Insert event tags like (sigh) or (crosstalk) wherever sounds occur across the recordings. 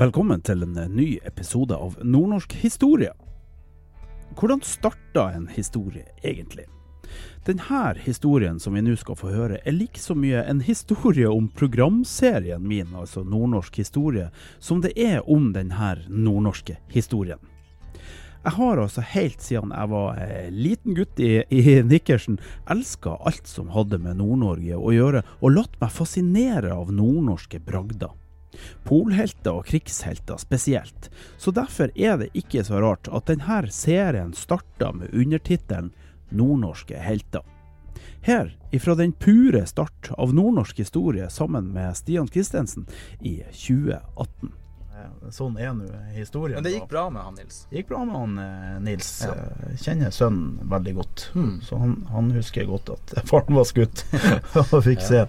Velkommen til en ny episode av Nordnorsk historie. Hvordan starta en historie egentlig? Denne historien som vi nå skal få høre, er like så mye en historie om programserien min, altså Nordnorsk historie, som det er om denne nordnorske historien. Jeg har altså helt siden jeg var eh, liten gutt i, i Nikkersen elska alt som hadde med Nord-Norge å gjøre, og latt meg fascinere av nordnorske bragder. Polhelter og krigshelter spesielt, så derfor er det ikke så rart at denne serien starta med undertittelen Nordnorske helter. Her, ifra den pure start av nordnorsk historie sammen med Stian Christensen i 2018. Sånn er nå historien. Men det gikk bra med han Nils. Det gikk bra med han eh, Nils. Ja. Eh, Kjenner sønnen veldig godt. Hmm. Så han, han husker godt at (laughs) faren var skutt (laughs) og fikk se.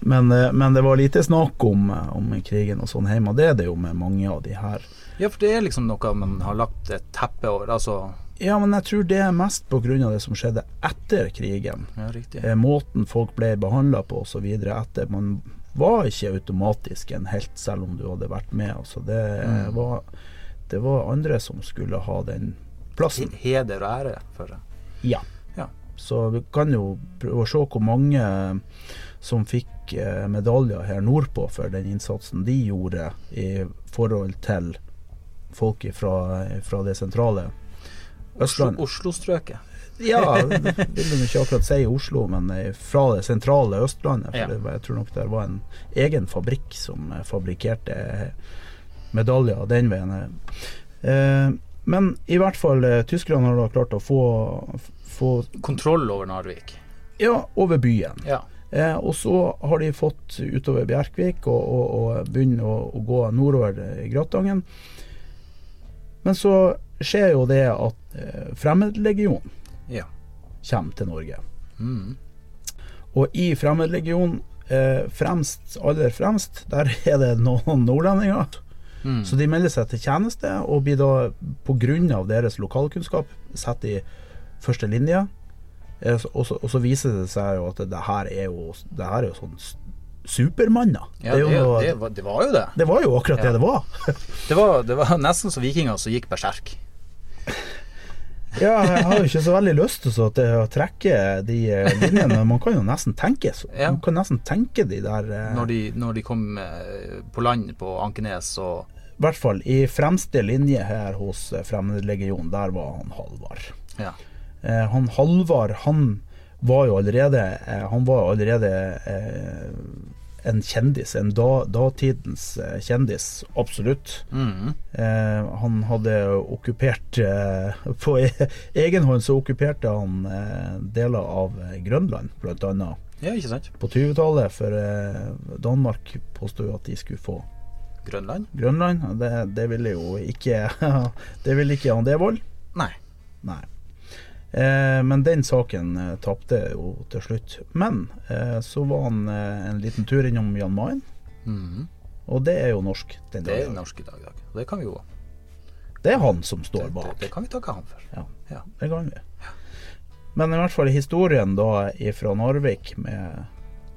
Men, eh, men det var lite snakk om, eh, om krigen og sånn hjemme, og det er det jo med mange av de her. Ja, for det er liksom noe man har lagt et teppe over. Altså Ja, men jeg tror det er mest pga. det som skjedde etter krigen. Ja, riktig. Eh, Måten folk ble behandla på osv. etter. Man var ikke automatisk en helt, selv om du hadde vært med. Altså det, Mm. var, det var andre som skulle ha den plassen. Heder og ære for det. Ja. Ja. Så vi kan jo prøve å se hvor mange som fikk eh, medaljer her nordpå for den innsatsen de gjorde i forhold til folk fra, fra det sentrale Østlandet. Oslo-strøket. Ja, det vil de ikke akkurat si i Oslo, men eh, fra det sentrale Østlandet. For Ja. jeg tror nok det var en egen fabrikk som eh, fabrikkerte medaljer den veien. Eh, men i hvert fall, eh, tyskerne har da klart å få, få Kontroll over Narvik. ja, over byen. Ja. Eh, og så har de fått utover Bjerkvik og, og, og begynner å, å gå nordover i Gratangen. Men så skjer jo det at eh, Fremmedlegionen Ja. kommer til Norge. Mm. Og i Fremmedlegionen, eh, fremst, aller fremst, der er det noen nordlendinger. Mm. Så de melder seg til tjeneste, og blir da pga. deres lokalkunnskap satt i første linje. Eh, Og så, og så viser det seg jo at det, her er jo, det her er jo sånn Supermann supermanner. ja det, det, det, var, det var jo det. det var jo akkurat Ja. det det var. (laughs) Det var, det var nesten som vikinger som gikk berserk. Ja, jeg har jo ikke så veldig lyst til å trekke de eh, linjene, man kan jo nesten tenke så. Ja. Man kan nesten tenke de der eh, Når de, når de kom eh, på land på Ankenes og I hvert fall i fremste linje her hos Fremmedlegionen, der var han Halvard. Ja. Han Halvard, han var jo allerede Han var allerede eh, en kjendis, en da, datidens eh, kjendis, absolutt. Mm. Eh, han hadde okkupert eh, På e egen hånd så okkuperte han eh, deler av Grønland, blant annet. ja, ikke sant? På 20-tallet, for eh, Danmark påstod at de skulle få Grønland? Grønland. Det, det ville jo ikke (laughs) Det ville ikke han Devold. Nei. Nei. Eh, men den saken eh, tapte jo til slutt. Men eh, så var han en liten tur innom Jan Mayen, Mm. og det er jo norsk den Det er norsk i dag. dag. Og det kan vi jo Det er han som står står det, bak. det kan vi takke han for. Ja, Ja. det kan vi. Men i hvert fall historien da fra Narvik med,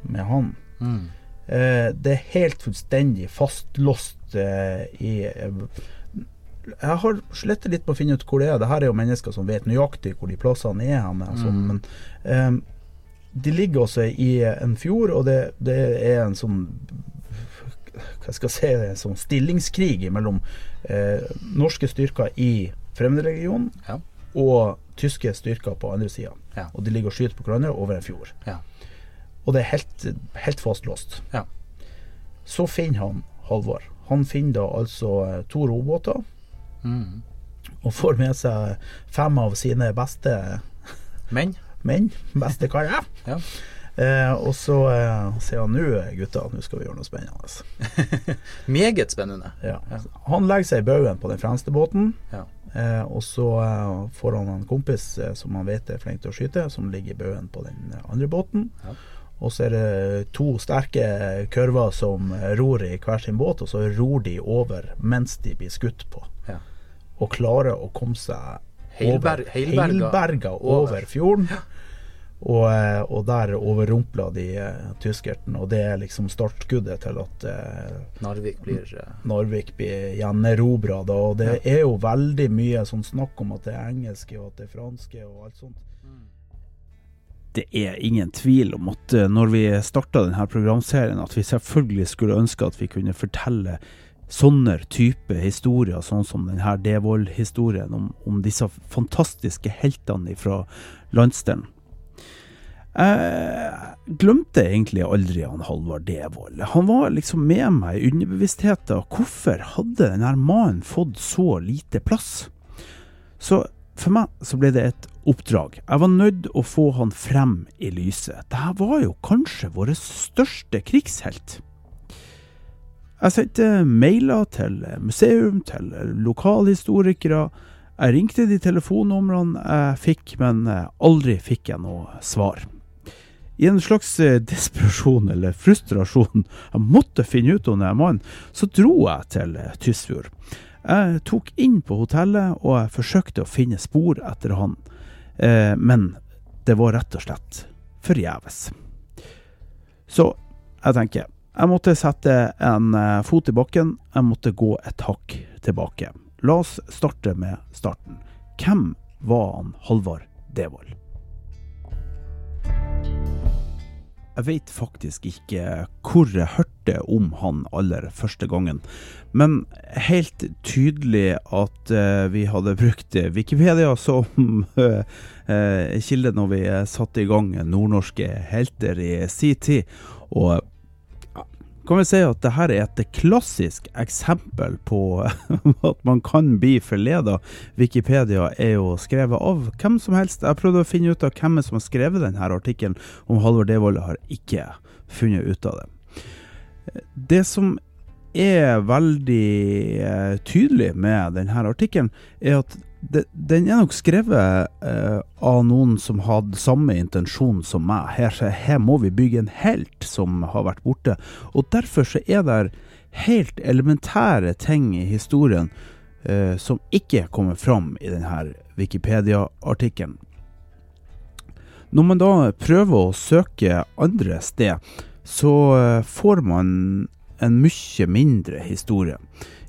med han Mm. eh, Det er helt fullstendig fastlåst eh, i Jeg har slettet litt på å finne ut hvor det er. Det her er jo mennesker som vet nøyaktig hvor de plassene er hen. Altså. Mm. Men um, de ligger også i en fjord, og det, det er en sånn hva skal jeg si, en sånn stillingskrig mellom eh, norske styrker i fremmedregionen Ja. og tyske styrker på andre sida. Ja. Og de ligger og skyter på hverandre over en fjord. Ja. og det er helt, helt fastlåst. Ja. Så finner han Halvor. Han finner da altså eh, to robåter. Mm. Og får med seg fem av sine beste Men menn. Beste karer. Ja. Eh, og så eh, sier han nå, gutta, nå skal vi gjøre noe spennende. (laughs) meget spennende. Ja. Han legger seg i baugen på den fremste båten. Ja. Eh, og så eh, får han en kompis eh, som han vet er flink til å skyte, som ligger i baugen på den andre båten. Ja. Og så er det to sterke kurver som ror i hver sin båt, og så ror de over mens de blir skutt på. Ja. Og klarer å komme seg over, heilberga heilberga over fjorden. Og, eh, og der overrumpla de eh, tyskerten, og det er liksom startskuddet til at eh, Narvik blir uh... Narvik blir gjenerobra. Og det er jo veldig mye sånn snakk om at det er engelske og at det er franske og alt sånt. Det er ingen tvil om at når vi starta denne programserien, at vi selvfølgelig skulle ønske at vi kunne fortelle sånne type historier, sånn som denne Devold-historien, om, om disse fantastiske heltene fra landsdelen. Jeg glemte egentlig aldri han Halvard Devold. Han var liksom med meg i underbevisstheten. Hvorfor hadde denne mannen fått så lite plass? Så for meg så ble det et oppdrag. Jeg var nødt å få han frem i lyset. Dette var jo kanskje vår største krigshelt. Jeg sendte mailer til museum, til lokalhistorikere. Jeg ringte de telefonnumrene jeg fikk, men aldri fikk jeg noe svar. I en slags eh, desperasjon eller frustrasjon, (laughs) jeg måtte finne ut om denne mannen, så dro jeg til eh, Tysfjord. Jeg tok inn på hotellet, og jeg forsøkte å finne spor etter han. Eh, men det var rett og slett forgjeves. Så jeg tenker, jeg måtte sette en eh, fot i bakken, jeg måtte gå et hakk tilbake. La oss starte med starten. Hvem var han Halvard Devold? Jeg vet faktisk ikke hvor jeg hørte om han aller første gangen, men helt tydelig at eh, vi hadde brukt Wikipedia som (laughs) eh, kilde når vi satte i gang nordnorske helter i sin tid. Og kan vi si at dette er et klassisk eksempel på (laughs) at man kan bli forleda. Wikipedia er jo skrevet av hvem som helst. Jeg prøvde å finne ut av hvem som har skrevet denne artikkelen om Halvor Devold, har ikke funnet ut av det. Det som er veldig eh, tydelig med denne artikkelen, er at det, den er nok skrevet eh, av noen som hadde samme intensjon som meg. Her, her må vi bygge en helt som har vært borte. Og derfor så er det helt elementære ting i historien eh, som ikke kommer fram i denne Wikipedia-artikkelen. Når man da prøver å søke andre sted, så eh, får man en mye mindre historie.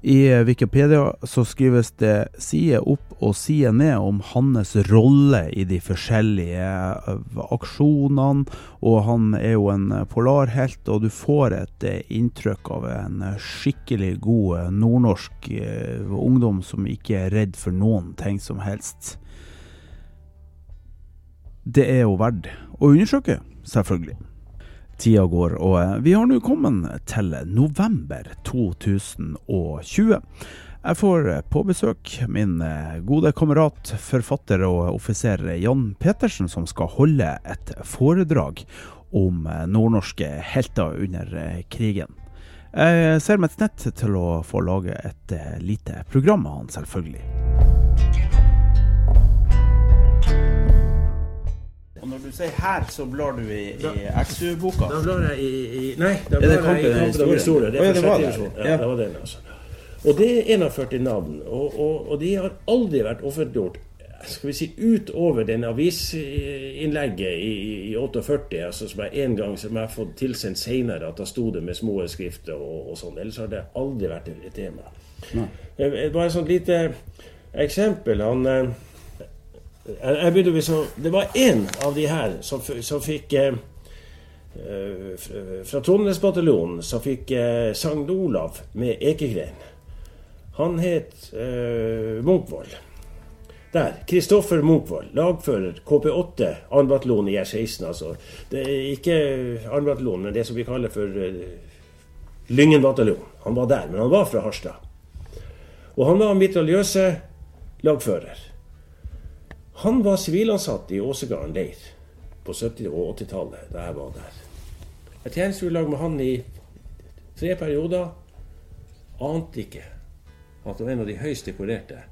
I Wikipedia så skrives det side opp og side ned om hans rolle i de forskjellige eh, aksjonene, og han er jo en polarhelt, og du får et eh, inntrykk av en skikkelig god eh, nordnorsk ungdom som ikke er redd for noen ting som helst. Det er jo verdt å undersøke, selvfølgelig. Tida går, og eh, vi har nå kommet til november 2020. Jeg får eh, på besøk min eh, gode kamerat, forfatter og offiser Jan Petersen, som skal holde et foredrag om nordnorske helter under krigen. Jeg ser meg nødt til å få lage et lite program av han, selvfølgelig. Du sier her, så blar du i, i XU-boka? Da blar jeg i, i Nei, da blar jeg i Kampen om historie. Det det var det. Ja. Ja, det var den, altså. Og det er 41 navn, og, og, og de har aldri vært offentliggjort skal vi si, utover den avisinnlegget i, i 48, altså som jeg en gang som jeg har fått tilsendt senere, at da sto det med små skrifter og, og sånn. Ellers har det aldri vært et et tema. Nei. Bare et sånt lite eksempel. Han eh, jeg, begynte med så, Det var én av de her som, som fikk eh, eh, fra- Trondheimsbataljonen som fikk eh, Sankt Olav med ekegren. Han het eh, Munkvold. Der. Kristoffer Munkvold, lagfører KP8, 2. bataljon i R16. altså. Det er ikke 2. bataljon, men det som vi kaller for uh, Lyngen bataljon. Han var der, men han var fra Harstad. Og han var mitraljøse lagfører. Han var sivilansatt i Åsegarden leir på 70- og 80-tallet, da jeg var der. Jeg tjenestegjorde i lag med han i tre perioder. Ante ikke at det var en av de høyst dekorerte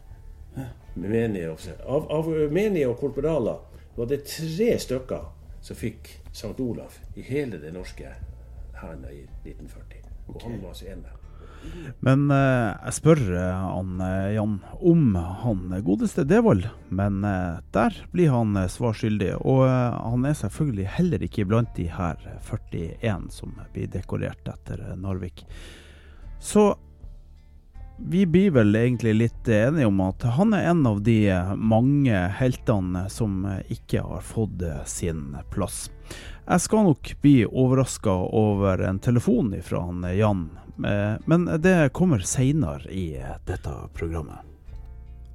menige offiserer. Av, av menige og korporaler var det tre stykker som fikk St. Olav i hele det norske hæren i 1940. Og han var altså en der. Men eh, jeg spør eh, han eh, Jan om han godeste Devold, men eh, der blir han eh, svar skyldig. Og eh, han er selvfølgelig heller ikke blant de her 41 som blir dekorert etter eh, Narvik. Så vi blir vel egentlig litt enige om at han er en av de eh, mange heltene som eh, ikke har fått eh, sin plass. Jeg skal nok bli overraska over en telefon fra han eh, Jan, eh, men det kommer seinere i eh, dette programmet.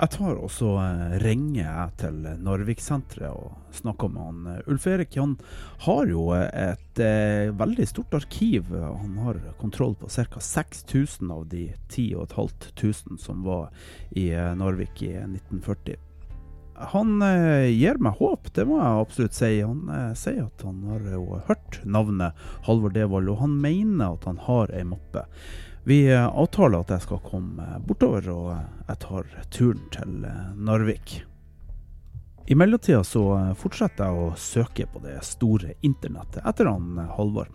Jeg tar også eh, ringer til Narviksenteret og snakker med han. Eh, Ulf Erik han har jo eh, et eh, veldig stort arkiv. Han har kontroll på ca. 6000 av de 10 500 som var i eh, Narvik i 1940. Han eh, gir meg håp, det må jeg absolutt si. Han eh, sier at han har jo hørt navnet Halvor Devold, og han mener at han har ei mappe. Vi eh, avtaler at jeg skal komme bortover, og eh, jeg tar turen til eh, Narvik. I mellomtida så eh, fortsetter jeg å søke på det store internettet etter han eh, Halvor.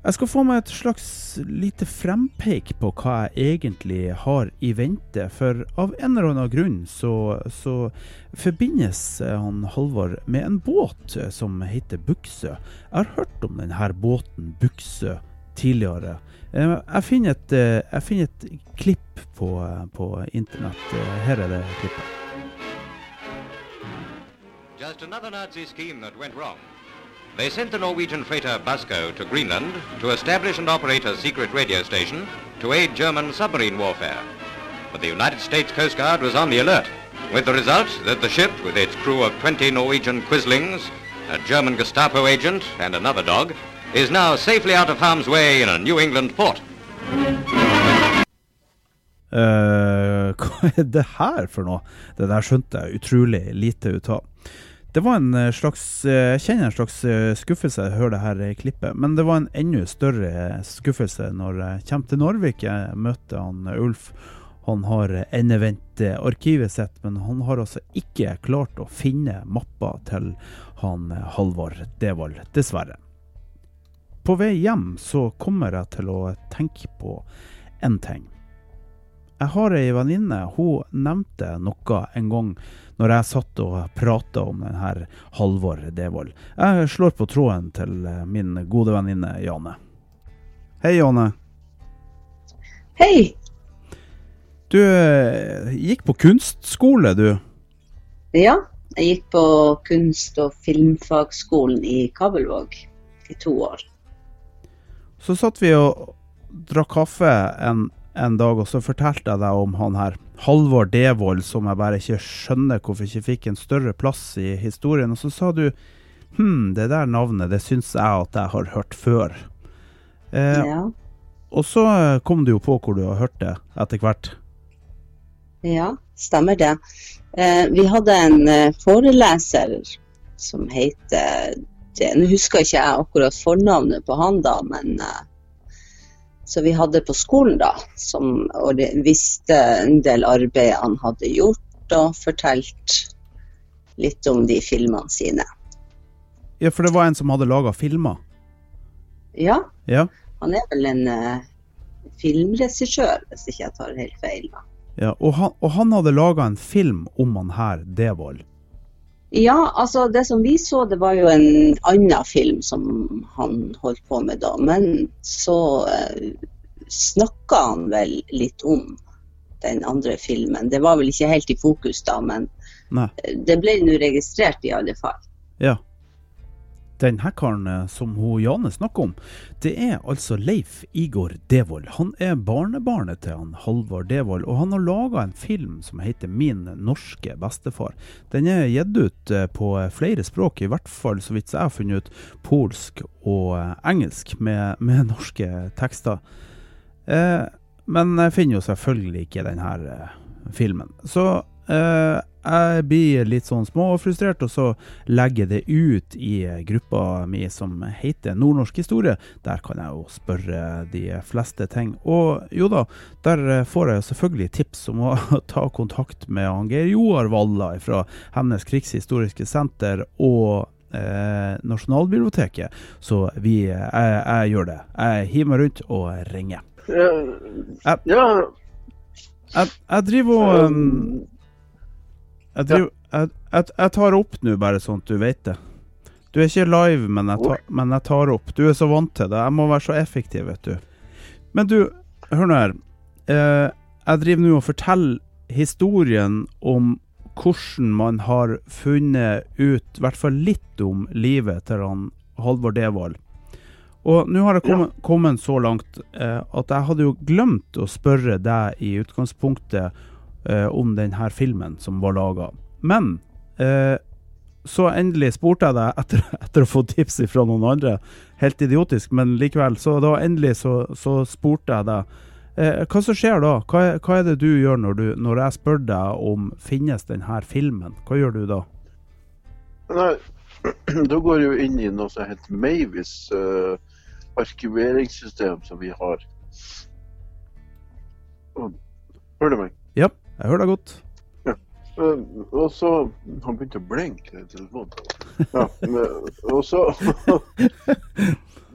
Jeg skal få meg et slags lite frempeik på hva jeg egentlig har i vente, for av en eller annen grunn så, så forbindes eh, han Halvor med en båt eh, som heter Buksø. Jeg har hørt om denne båten Buksø tidligere. Eh, Jeg finner et, jeg finner et klipp på, på internett. Her er det klippet. Just another Nazi scheme that went wrong. They sent the Norwegian freighter Basco to Greenland to establish and operate a secret radio station to aid German submarine warfare. But the United States Coast Guard was on the alert, with the result that the ship, with its crew of 20 Norwegian Quislings, a German Gestapo agent, and another dog, is now safely out of harm's way in a New England port. Eh, (laughs) hva er det her for noe? Det der skjønte jeg utrolig lite ut av. Det var en eh, slags eh, Jeg kjenner en slags eh, skuffelse jeg hører det her klippet, men det var en enda større skuffelse når jeg kommer til Narvik. Jeg møter han Ulf. Han har endevendt arkivet sitt, men han har altså ikke klart å finne mappa til han Halvor Devold, dessverre. På vei hjem så kommer jeg til å tenke på én ting. Jeg har ei venninne, hun nevnte noe en gang når jeg satt og prata om denne Halvor Devold. Jeg slår på tråden til eh, min gode venninne Jane. Hei, Jane. Hei. Du eh, gikk på kunstskole, du. Ja, jeg gikk på kunst- og filmfagskolen i Kabelvåg i to år. Så satt vi og drakk kaffe en, en dag, og så fortalte jeg deg om han her Halvor Devold, som jeg bare ikke skjønner hvorfor ikke fikk en større plass i historien. Og så sa du hm, det der navnet, det syns jeg at jeg har hørt før. Eh, Ja. Og så eh, kom du jo på hvor du har hørt det etter hvert. ja, stemmer det. Eh, vi hadde en eh, foreleser som heter Nå husker ikke jeg akkurat fornavnet på han, da, men eh, Så vi hadde på skolen, da, som visste en del arbeid han hadde gjort, og fortalt litt om de filmene sine. Ja, for det var en som hadde laga filmer. Ja, Ja. han er vel en uh, filmregissør, hvis ikke jeg tar helt feil. da. ja og, han, og han hadde laga en film om han her Devold. Ja, altså det som vi så, det var jo en annen film som han holdt på med da. Men så eh, snakka han vel litt om den andre filmen. Det var vel ikke helt i fokus da, men Nei. det ble nå registrert i alle fall. Ja. Den hackeren eh, som hun Jane snakker om, det er altså Leif Igor Devold. Han er barnebarnet til han Halvard Devold, og han har laga en film som heter Min norske bestefar. Den er gitt ut eh, på flere språk, i hvert fall så vidt jeg har funnet ut, polsk og eh, engelsk, med, med norske tekster. Eh, men jeg finner jo selvfølgelig ikke denne eh, filmen. Så eh, jeg blir litt sånn småfrustrert, og så legger jeg det ut i gruppa mi som heter Nordnorsk historie. Der kan jeg jo spørre de fleste ting. Og jo da, der får jeg selvfølgelig tips om å (laughs) ta kontakt med Geir Joar Valla fra Hemnes krigshistoriske senter og eh, Nasjonalbiblioteket. Så vi, jeg, jeg gjør det. Jeg hiver meg rundt og ringer. Ja, jeg, jeg driver og um, jeg, driver, jeg, jeg, jeg tar opp nå, bare sånn at du vet det. Du er ikke live, men jeg, tar, men jeg tar opp. Du er så vant til det. Jeg må være så effektiv, vet du. Men du, hør nå her. Eh, jeg driver nå og forteller historien om hvordan man har funnet ut, i hvert fall litt om livet til han Halvor Devold. Og nå har jeg kommet, kommet så langt eh, at jeg hadde jo glemt å spørre deg i utgangspunktet eh, om denne filmen som var laga. Men eh, så endelig spurte jeg deg etter, (laughs) etter å få tips fra noen andre. Helt idiotisk, men likevel. Så da endelig så, så spurte jeg deg. Eh, hva som skjer da? Hva hva er det du gjør når, du, når jeg spør deg om finnes denne filmen? Hva gjør du da? nei, (clears throat) da går jeg jo inn i noe som heter Mavis uh, arkiveringssystem som vi har. Og- Hører du meg? Ja, jeg hører deg godt. Ja. og så Han begynte å blinke i telefonen. Ja, og så (laughs)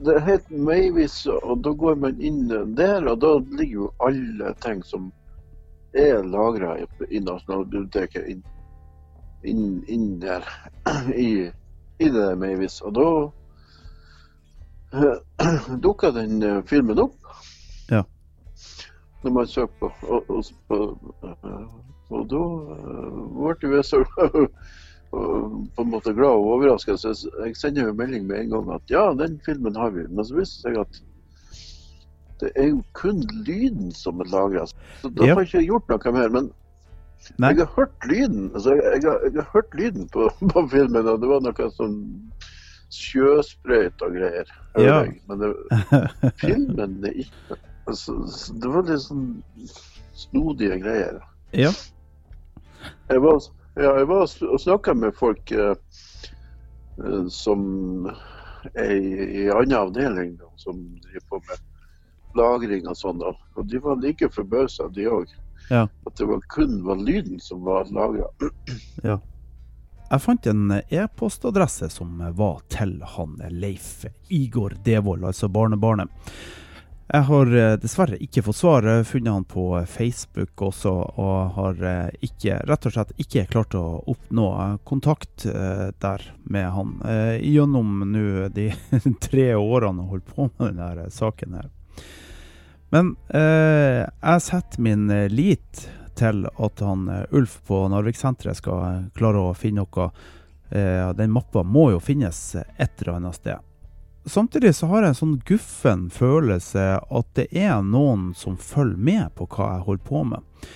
Det heter Mavis, og da går man inn der, og da ligger jo alle ting som er lagra i, Nasjonalbiblioteket, inn, inn, inn der (clears throat) i, i det der Mavis. Og da (clears throat) uh, dukka den eh, filmen opp. Ja. Når man søker på eh, og da uh, ble jeg så (laughs) på en måte glad og overrasket. Så jeg sender jo melding med en gang at ja, den filmen har vi. Men så viste seg at det er jo kun lyden som er lagra. Så da har jeg ikke gjort noe mer. Men Nei. jeg har hørt lyden. Altså, jeg, jeg, har, jeg har hørt lyden på, (laughs) på filmen, og det var noe sånn sjøsprøyt og greier. Ja. Men det, (laughs) filmen er ikke altså, Det var litt sånn snodige greier. Ja. Jeg var, ja, jeg var og snakka med folk eh, eh, som er i, i annen avdeling, da, som driver på med lagring og sånn. Og de var like forbausa, de òg. Ja. At det var kun var lyden som var lagra. (clears throat) Ja. Jeg fant en e-postadresse som var til han Leif Igor Devold, altså barnebarnet. Jeg har eh, dessverre ikke fått svar. Jeg har funnet han på Facebook også, og har eh, ikke, rett og slett ikke klart å oppnå eh, kontakt eh, der med han. Eh, gjennom nå de (laughs) tre årene jeg har holdt på med denne saken her. Men eh, jeg setter min eh, lit til at han eh, Ulf på Narviksenteret skal eh, klare å finne noe. Eh, den mappa må jo finnes et eller annet sted. Samtidig så har jeg en sånn guffen følelse at det er noen som følger med på hva jeg holder på med.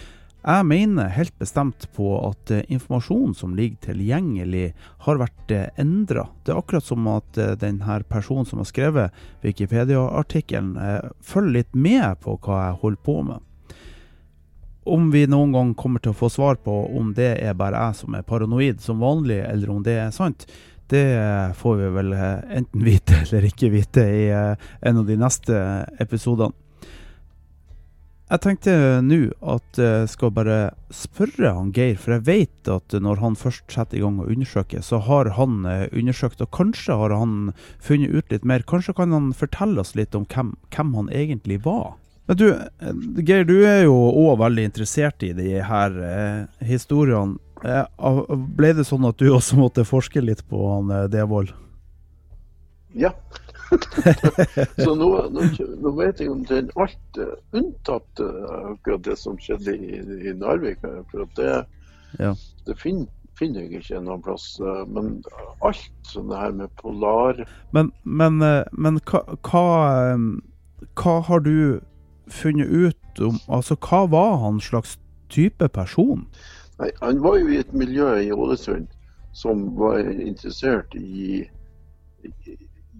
Jeg mener helt bestemt på at eh, informasjonen som ligger tilgjengelig, har vært eh, endra. Det er akkurat som at denne personen som har skrevet Wikipedia-artikkelen, eh, følger litt med på hva jeg holder på med. Om vi noen gang kommer til å få svar på om det er bare jeg som er paranoid som vanlig, eller om det er sant, det får vi vel eh, enten vite (laughs) eller ikke vite i eh, en av de neste episodene. Jeg tenkte nå at jeg skal bare spørre han Geir, for jeg vet at når han først setter i gang å undersøke, så har han eh, undersøkt, og kanskje har han funnet ut litt mer. Kanskje kan han fortelle oss litt om hvem, hvem han egentlig var? Men du, eh, Geir, du er jo òg veldig interessert i de her eh, historiene. Eh, ble det sånn at du også måtte forske litt på han eh, Devold? Ja. (laughs) Så nå, nå, nå vet jeg omtrent alt, uh, unntatt uh, akkurat det som skjedde i, i Narvik. For at det, Ja. det finner finner jeg ikke noen plass. Eh, Men alt sånn det her med polar Men, men, eh, men hva, hva, eh, hva har du funnet ut om Altså, hva var han slags type person? Nei, han var jo i et miljø i Ålesund som var interessert i,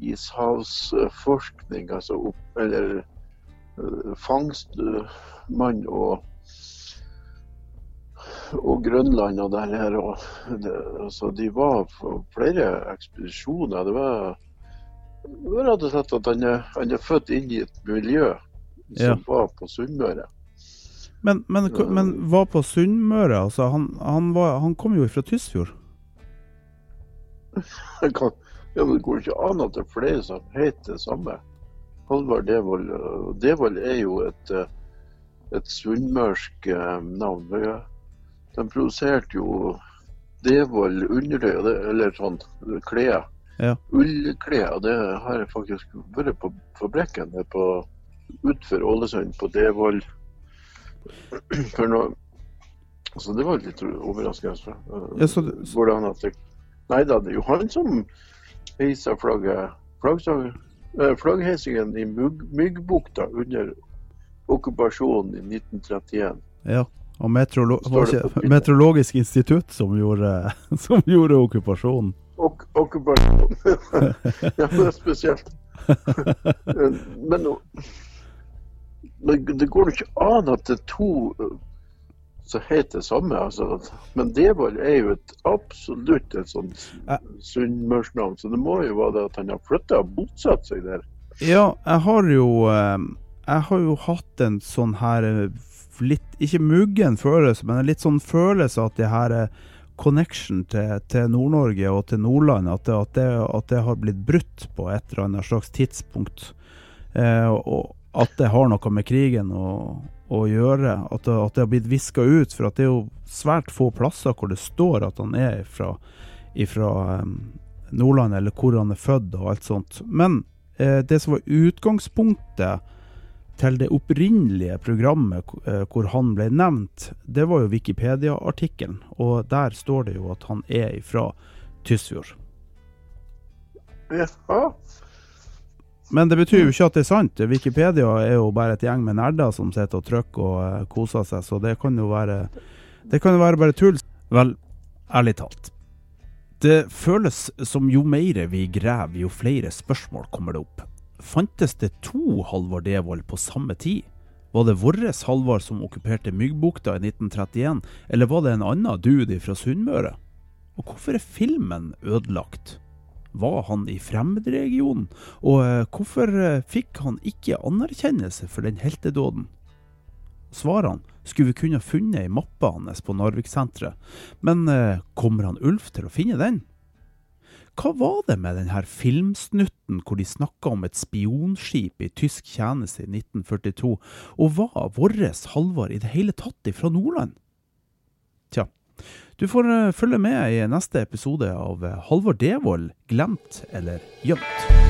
ishavsforskning, altså opp, eller uh, fangstmann og og Grønland og der her. Og det, altså, de var på flere ekspedisjoner. Det var rett og slett at han er, han er født inn i et miljø som Ja. var på Sunnmøre. Men, men, men var på Sunnmøre, altså. Han, han, var, han kom jo fra Tysfjord. (laughs) Kan, ja, men det går ikke an at det er flere som heter det samme. Halvard Devold Devold er jo et, øh, et sunnmørsk øh, navn. De produserte jo Devold undertøy, eller sånn klær. Ja. Ullklær. Det har jeg faktisk vært på fabrikken på utenfor Ålesund, på Devold. For nå, så det var litt overraskende. Ja, så det- Hvordan at det Nei da, det er jo han som heisa flagget flaggstang- eh, Flaggheisingen i Mugg- Myggbukta under okkupasjonen i 1931. Ja. Og meteorolo ikke? Meteorologisk institutt som gjorde, (laughs) som gjorde okkupasjonen. Ok okkupasjonen. (laughs) ja, det er spesielt. (laughs) Men, nå- men det går jo ikke an at det er to eh, som heter det samme. Altså. Men Devold er jo et absolutt et sånt sunnmørsnavn, så det må jo være det at han har flytta og bosatt seg der. Ja, jeg har jo eh, Jeg har jo hatt en sånn her eh, litt Ikke muggen følelse, men en litt sånn følelse at det her er connection til, til Nord-Norge og til Nordland, at det, at, det, at det har blitt brutt på et eller annet slags tidspunkt. Eh, og at det har noe med krigen å, å gjøre. At det, at det har blitt viska ut. For det er jo svært få plasser hvor det står at han er fra, Nordland, eller hvor han er født og alt sånt. Men eh, det som var utgangspunktet til det opprinnelige programmet eh, hvor han ble nevnt, det var jo Wikipedia-artikkelen. Og der står det jo at han er fra Tysfjord. Ja. Men det betyr jo ikke at det er sant. Wikipedia er jo bare et gjeng med nerder som sitter og trykker og eh, koser seg, så det kan jo være kan jo være bare tull. Vel, ærlig talt. Det føles som jo mer vi graver, jo flere spørsmål kommer det opp. Fantes det to Halvard Devold på samme tid? Var det vår Halvard som okkuperte Myggbukta i 1931, eller var det en annen dude fra Sunnmøre? Og hvorfor er filmen ødelagt? Var han i fremmedregionen? Og eh, hvorfor eh, fikk han ikke anerkjennelse for den heltedåden? Svarene skulle vi kunne funnet i mappa hans på Narviksenteret, men eh, kommer han Ulf til å finne den? Hva var det med denne filmsnutten hvor de snakka om et spionskip i tysk tjeneste i 1942, og var vår Halvard i det hele tatt ifra Nordland? Du får eh, følge med i neste episode av Halvor Devold glemt eller gjemt.